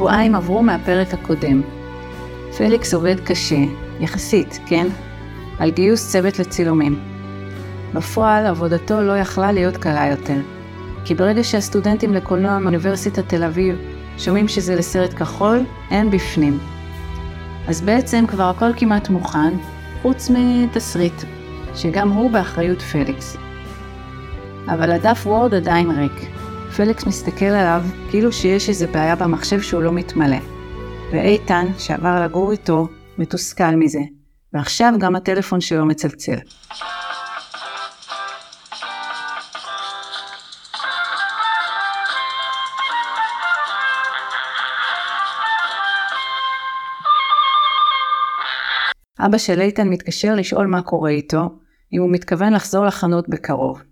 שבועיים עברו מהפרק הקודם. פליקס עובד קשה, יחסית, כן? על גיוס צוות לצילומים. בפועל עבודתו לא יכלה להיות קלה יותר, כי ברגע שהסטודנטים לקולנוע מאוניברסיטת תל אביב שומעים שזה לסרט כחול, הם בפנים. אז בעצם כבר הכל כמעט מוכן, חוץ מתסריט, שגם הוא באחריות פליקס. אבל הדף וורד עדיין ריק. פליקס מסתכל עליו כאילו שיש איזה בעיה במחשב שהוא לא מתמלא. ואיתן, שעבר לגור איתו, מתוסכל מזה, ועכשיו גם הטלפון שלו מצלצל. אבא של איתן מתקשר לשאול מה קורה איתו, אם הוא מתכוון לחזור לחנות בקרוב.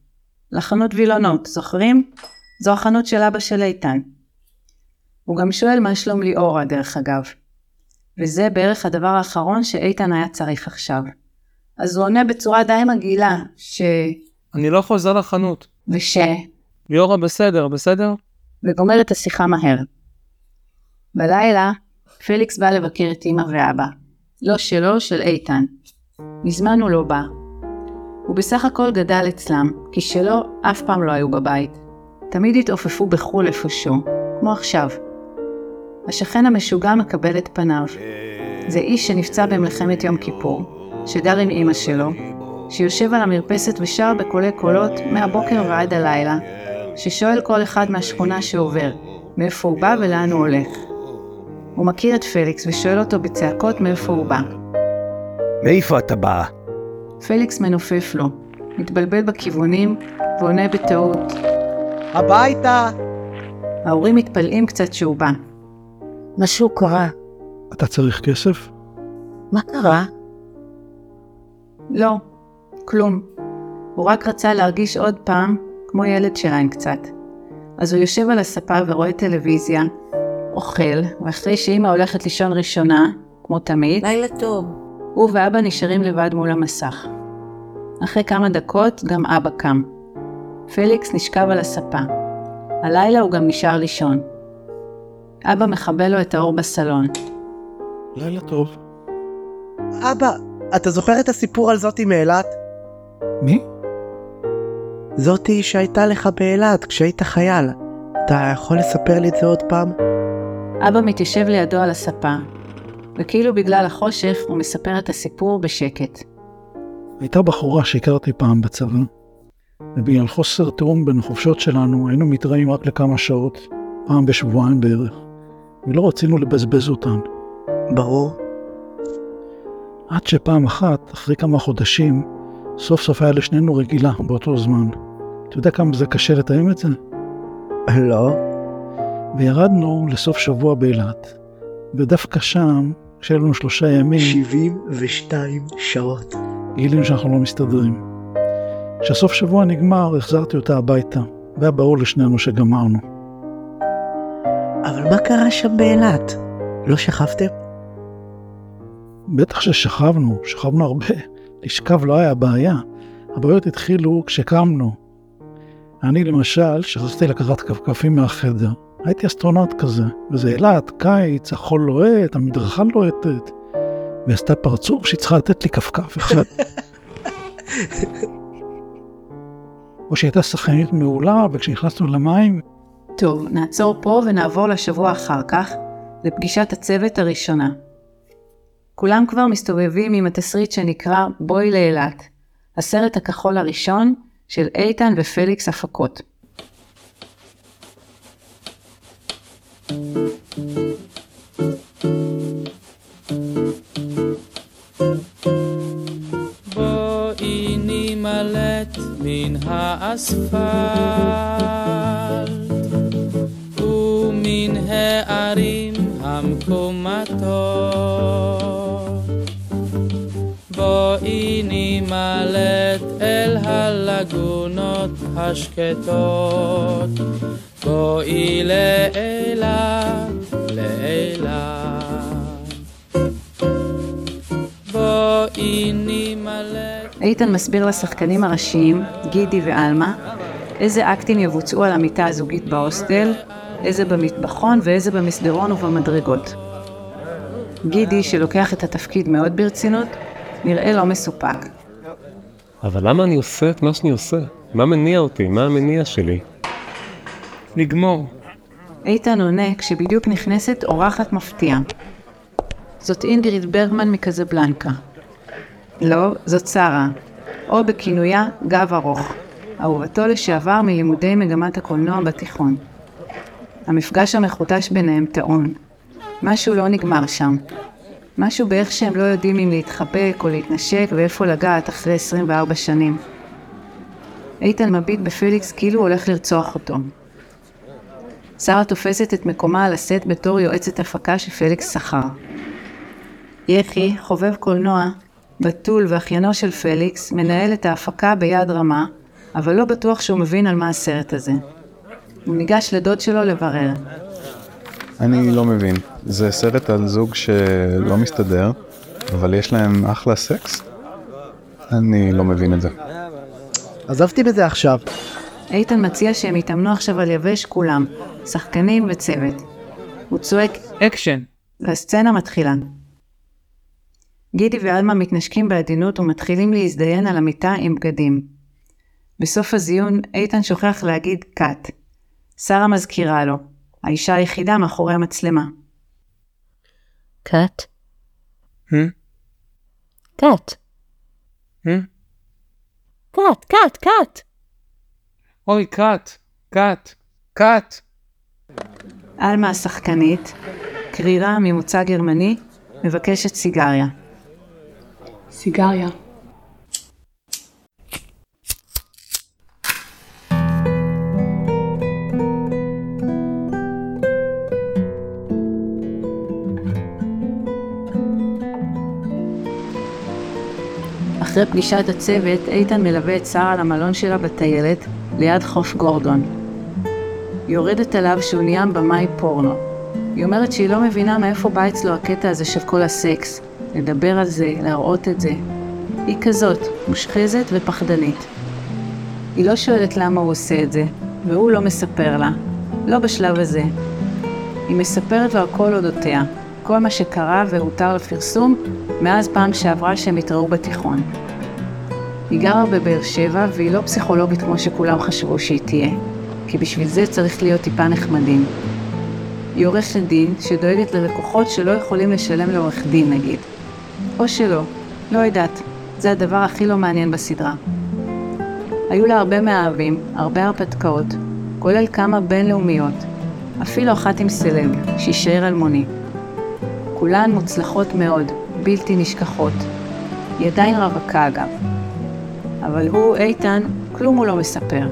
לחנות וילונות, זוכרים? זו החנות של אבא של איתן. הוא גם שואל מה שלום ליאורה, דרך אגב. וזה בערך הדבר האחרון שאיתן היה צריך עכשיו. אז הוא עונה בצורה די מגעילה, ש... אני לא חוזר לחנות. וש... ליאורה בסדר, בסדר? וגומר את השיחה מהר. בלילה, פליקס בא לבקר את אמא ואבא. לא שלו, של איתן. מזמן הוא לא בא. הוא בסך הכל גדל אצלם, כי שלו אף פעם לא היו בבית. תמיד התעופפו בחו"ל איפשהו, כמו עכשיו. השכן המשוגע מקבל את פניו. זה איש שנפצע במלחמת יום כיפור, שגר עם אמא שלו, שיושב על המרפסת ושר בקולי קולות מהבוקר ועד הלילה, ששואל כל אחד מהשכונה שעובר, מאיפה הוא בא ולאן הוא הולך. הוא מכיר את פליקס ושואל אותו בצעקות מאיפה הוא בא. מאיפה אתה בא? פליקס מנופף לו, מתבלבל בכיוונים ועונה בטעות. הביתה! ההורים מתפלאים קצת שהוא בא. משהו קרה. אתה צריך כסף? מה קרה? לא, כלום. הוא רק רצה להרגיש עוד פעם כמו ילד שלהם קצת. אז הוא יושב על הספה ורואה טלוויזיה, אוכל, ואחרי שאימא הולכת לישון ראשונה, כמו תמיד, לילה טוב. הוא ואבא נשארים לבד מול המסך. אחרי כמה דקות גם אבא קם. פליקס נשכב על הספה. הלילה הוא גם נשאר לישון. אבא מכבה לו את האור בסלון. לילה טוב. אבא, אתה זוכר את הסיפור על זאתי מאילת? מי? זאתי שהייתה לך באילת כשהיית חייל. אתה יכול לספר לי את זה עוד פעם? אבא מתיישב לידו על הספה, וכאילו בגלל החושך הוא מספר את הסיפור בשקט. הייתה בחורה שהכרתי פעם בצבא, ובגלל חוסר תיאום בין החופשות שלנו היינו מתראים רק לכמה שעות, פעם בשבועיים בערך, ולא רצינו לבזבז אותן. ברור. עד שפעם אחת, אחרי כמה חודשים, סוף סוף היה לשנינו רגילה באותו זמן. אתה יודע כמה זה קשה לתאם את זה? לא. וירדנו לסוף שבוע באילת, ודווקא שם, כשהיו לנו שלושה ימים, 72 שעות. גילינו שאנחנו לא מסתדרים. כשהסוף שבוע נגמר, החזרתי אותה הביתה, והיה ברור לשנינו שגמרנו. אבל מה קרה שם באילת? לא שכבתם? בטח ששכבנו, שכבנו הרבה. לשכב לא היה בעיה. הבעיות התחילו כשקמנו. אני למשל, שכחתי לקחת כפכפים מהחדר. הייתי אסטרונאוט כזה, וזה אילת, קיץ, החול לוהט, המדרכה לוהטת. והיא עשתה פרצוף שהיא צריכה לתת לי כפכף אחד. או שהיא הייתה שחקנית מעולה, וכשנכנסנו למים, טוב, נעצור פה ונעבור לשבוע אחר כך, לפגישת הצוות הראשונה. כולם כבר מסתובבים עם התסריט שנקרא בואי לאילת, הסרט הכחול הראשון של איתן ופליקס הפקות. האספלט ומן הערים המקומטות. בואי נימלט אל הלגונות השקטות. בואי לאילת, לאילת איתן מסביר לשחקנים הראשיים, גידי ועלמה, איזה אקטים יבוצעו על המיטה הזוגית בהוסטל, איזה במטבחון ואיזה במסדרון ובמדרגות. גידי, שלוקח את התפקיד מאוד ברצינות, נראה לא מסופק. אבל למה אני עושה את מה שאני עושה? מה מניע אותי? מה המניע שלי? לגמור. איתן עונה כשבדיוק נכנסת אורחת מפתיעה. זאת אינגריד ברגמן מקזבלנקה. לא, זאת שרה, או בכינויה גב ארוך, אהובתו לשעבר מלימודי מגמת הקולנוע בתיכון. המפגש המחודש ביניהם טעון. משהו לא נגמר שם. משהו באיך שהם לא יודעים אם להתחבק או להתנשק ואיפה לגעת אחרי 24 שנים. איתן מביט בפליקס כאילו הולך לרצוח אותו. שרה תופסת את מקומה על הסט בתור יועצת הפקה שפליקס שכר. יחי, חובב קולנוע, בתול ואחיינו של פליקס, מנהל את ההפקה ביד רמה, אבל לא בטוח שהוא מבין על מה הסרט הזה. הוא ניגש לדוד שלו לברר. אני לא מבין. זה סרט על זוג שלא מסתדר, אבל יש להם אחלה סקס? אני לא מבין את זה. עזבתי בזה עכשיו. איתן מציע שהם יתאמנו עכשיו על יבש כולם, שחקנים וצוות. הוא צועק, אקשן. והסצנה מתחילה. גידי ואלמה מתנשקים בעדינות ומתחילים להזדיין על המיטה עם בגדים. בסוף הזיון, איתן שוכח להגיד cut. שרה מזכירה לו, האישה היחידה מאחורי המצלמה. cut? קאט. קאט, קאט, קאט. אוי, קאט, קאט, קאט. עלמה השחקנית, קרירה ממוצא גרמני, מבקשת סיגריה. סיגריה. אחרי פגישת הצוות, איתן מלווה את שרה למלון שלה בטיילת, ליד חוף גורדון. יורדת עליו שהוא נהיה במאי פורנו. היא אומרת שהיא לא מבינה מאיפה בא אצלו הקטע הזה של כל הסקס. לדבר על זה, להראות את זה. היא כזאת, מושחזת ופחדנית. היא לא שואלת למה הוא עושה את זה, והוא לא מספר לה. לא בשלב הזה. היא מספרת לו הכל אודותיה, כל מה שקרה והותר לפרסום מאז פעם שעברה שהם התראו בתיכון. היא גרה בבאר שבע והיא לא פסיכולוגית כמו שכולם חשבו שהיא תהיה, כי בשביל זה צריך להיות טיפה נחמדים. היא עורכת דין שדואגת ללקוחות שלא יכולים לשלם לעורך דין נגיד. או שלא, לא יודעת, זה הדבר הכי לא מעניין בסדרה. היו לה הרבה מאהבים, הרבה הרפתקאות, כולל כמה בינלאומיות, אפילו אחת עם סלב, שישאר אלמוני. כולן מוצלחות מאוד, בלתי נשכחות. היא עדיין רווקה אגב. אבל הוא, איתן, כלום הוא לא מספר.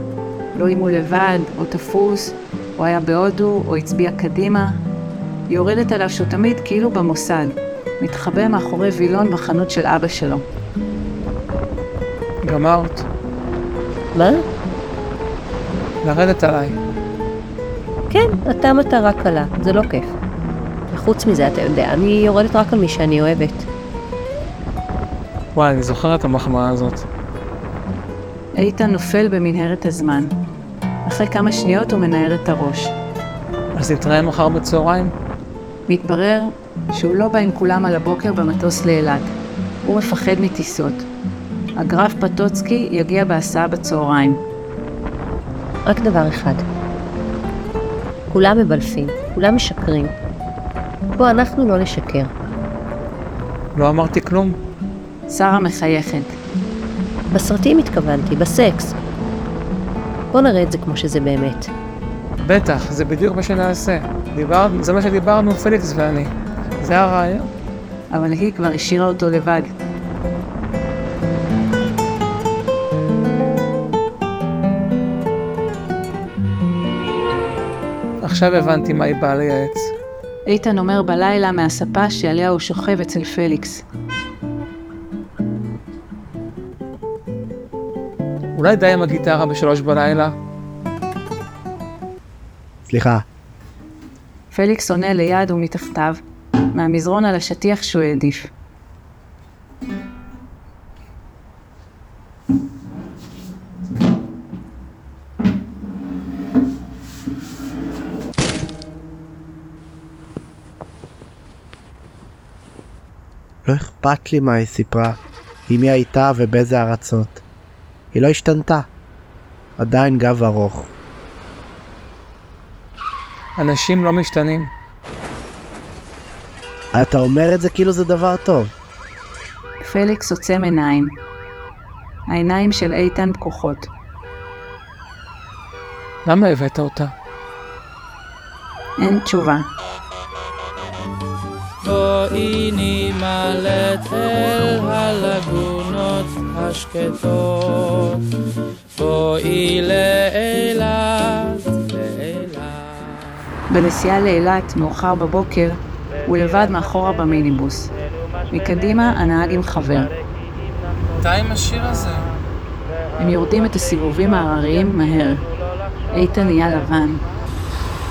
לא אם הוא לבד, או תפוס, או היה בהודו, או הצביע קדימה. היא יורדת עליו שהוא תמיד כאילו במוסד, מתחבא מאחורי וילון בחנות של אבא שלו. גמרת. מה? לרדת עליי. כן, אתה מטרה קלה, זה לא כיף. וחוץ מזה, אתה יודע, אני יורדת רק על מי שאני אוהבת. וואי, אני זוכר את המחמאה הזאת. איתן נופל במנהרת הזמן. אחרי כמה שניות הוא מנער את הראש. אז נתראה מחר בצהריים? מתברר שהוא לא בא עם כולם על הבוקר במטוס לאילת. הוא מפחד מטיסות. הגרף פטוצקי יגיע בהסעה בצהריים. רק דבר אחד. כולם מבלפים, כולם משקרים. בוא, אנחנו לא נשקר. לא אמרתי כלום. שרה מחייכת. בסרטים התכוונתי, בסקס. בוא נראה את זה כמו שזה באמת. בטח, זה בדיוק מה שנעשה. דיבר... זה מה שדיברנו פליקס ואני. זה הרעיון. אבל היא כבר השאירה אותו לבד. עכשיו הבנתי מה היא באה לייעץ. איתן אומר בלילה מהספה שעליה הוא שוכב אצל פליקס. אולי די עם הגיטרה בשלוש בלילה? סליחה, פליקס עונה ליד ומתחתיו, מהמזרון על השטיח שהוא העדיף. לא אכפת לי מה היא סיפרה, עם מי הייתה ובאיזה ארצות. היא לא השתנתה. עדיין גב ארוך. אנשים לא משתנים. אתה אומר את זה כאילו זה דבר טוב. פליקס עוצם עיניים. העיניים של איתן פקוחות. למה הבאת אותה? אין תשובה. בואי נמלט אל הלגונות השקטות, בואי לאילת, לאילת. בנסיעה לאילת, מאוחר בבוקר, הוא לבד מאחורה במיניבוס. מקדימה, הנהג עם חבר. די עם השיר הזה. הם יורדים את הסיבובים ההרריים מהר. איתן נהיה לבן.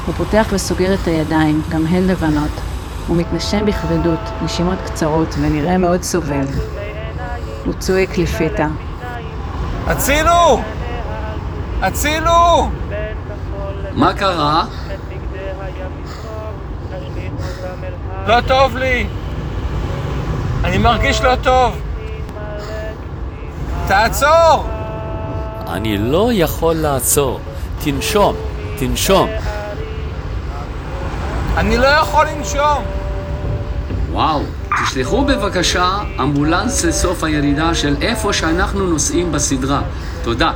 הוא פותח וסוגר את הידיים, גם הן לבנות. הוא מתנשם בכבדות, נשימות קצרות, ונראה מאוד סובל. הוא צועק לפתע. הצילו! הצילו! מה קרה? לא טוב לי! אני מרגיש לא טוב! תעצור! אני לא יכול לעצור. תנשום, תנשום. אני לא יכול לנשום! וואו, תשלחו בבקשה אמבולנס לסוף הירידה של איפה שאנחנו נוסעים בסדרה. תודה.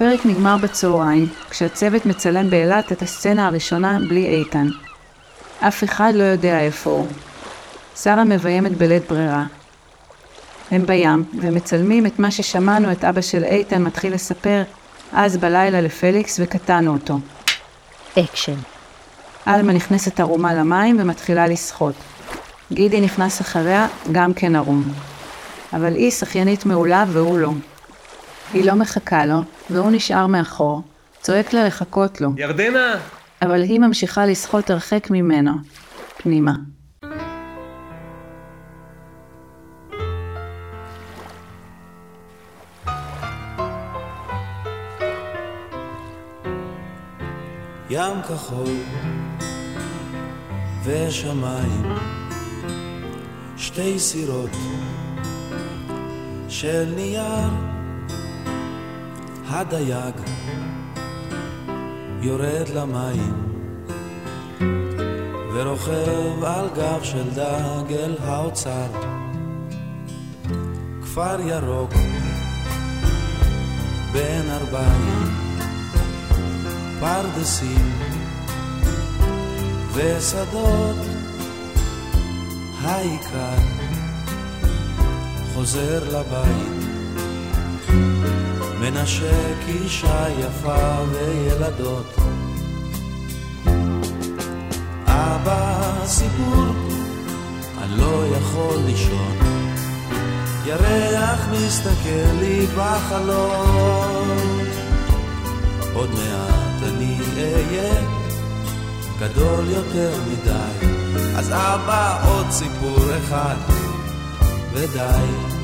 הפרק נגמר בצהריים, כשהצוות מצלם באילת את הסצנה הראשונה בלי איתן. אף אחד לא יודע איפה הוא. שרה מביימת בלית ברירה. הם בים, ומצלמים את מה ששמענו את אבא של איתן מתחיל לספר אז בלילה לפליקס וקטענו אותו. אקשן. עלמה נכנסת ערומה למים ומתחילה לשחות. גידי נכנס אחריה, גם כן ערום. אבל היא שחיינית מעולה והוא לא. היא לא מחכה לו, והוא נשאר מאחור, צועק לה לחכות לו, ירדנה! אבל היא ממשיכה לשחות הרחק ממנו, פנימה. ים כחול ושמיים, שתי סירות של נייר, הדייג יורד למים ורוכב על גב של דג אל האוצר, כפר ירוק בין ארבעים פרדסים ושדות העיקר חוזר לבית מנשק אישה יפה וילדות. אבא סיפור אני לא יכול לישון. ירח מסתכל לי בחלום עוד מעט אני אהיה גדול יותר מדי. אז אבא עוד סיפור אחד ודי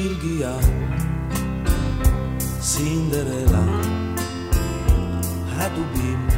Girgia, Cinderella, Hadubim.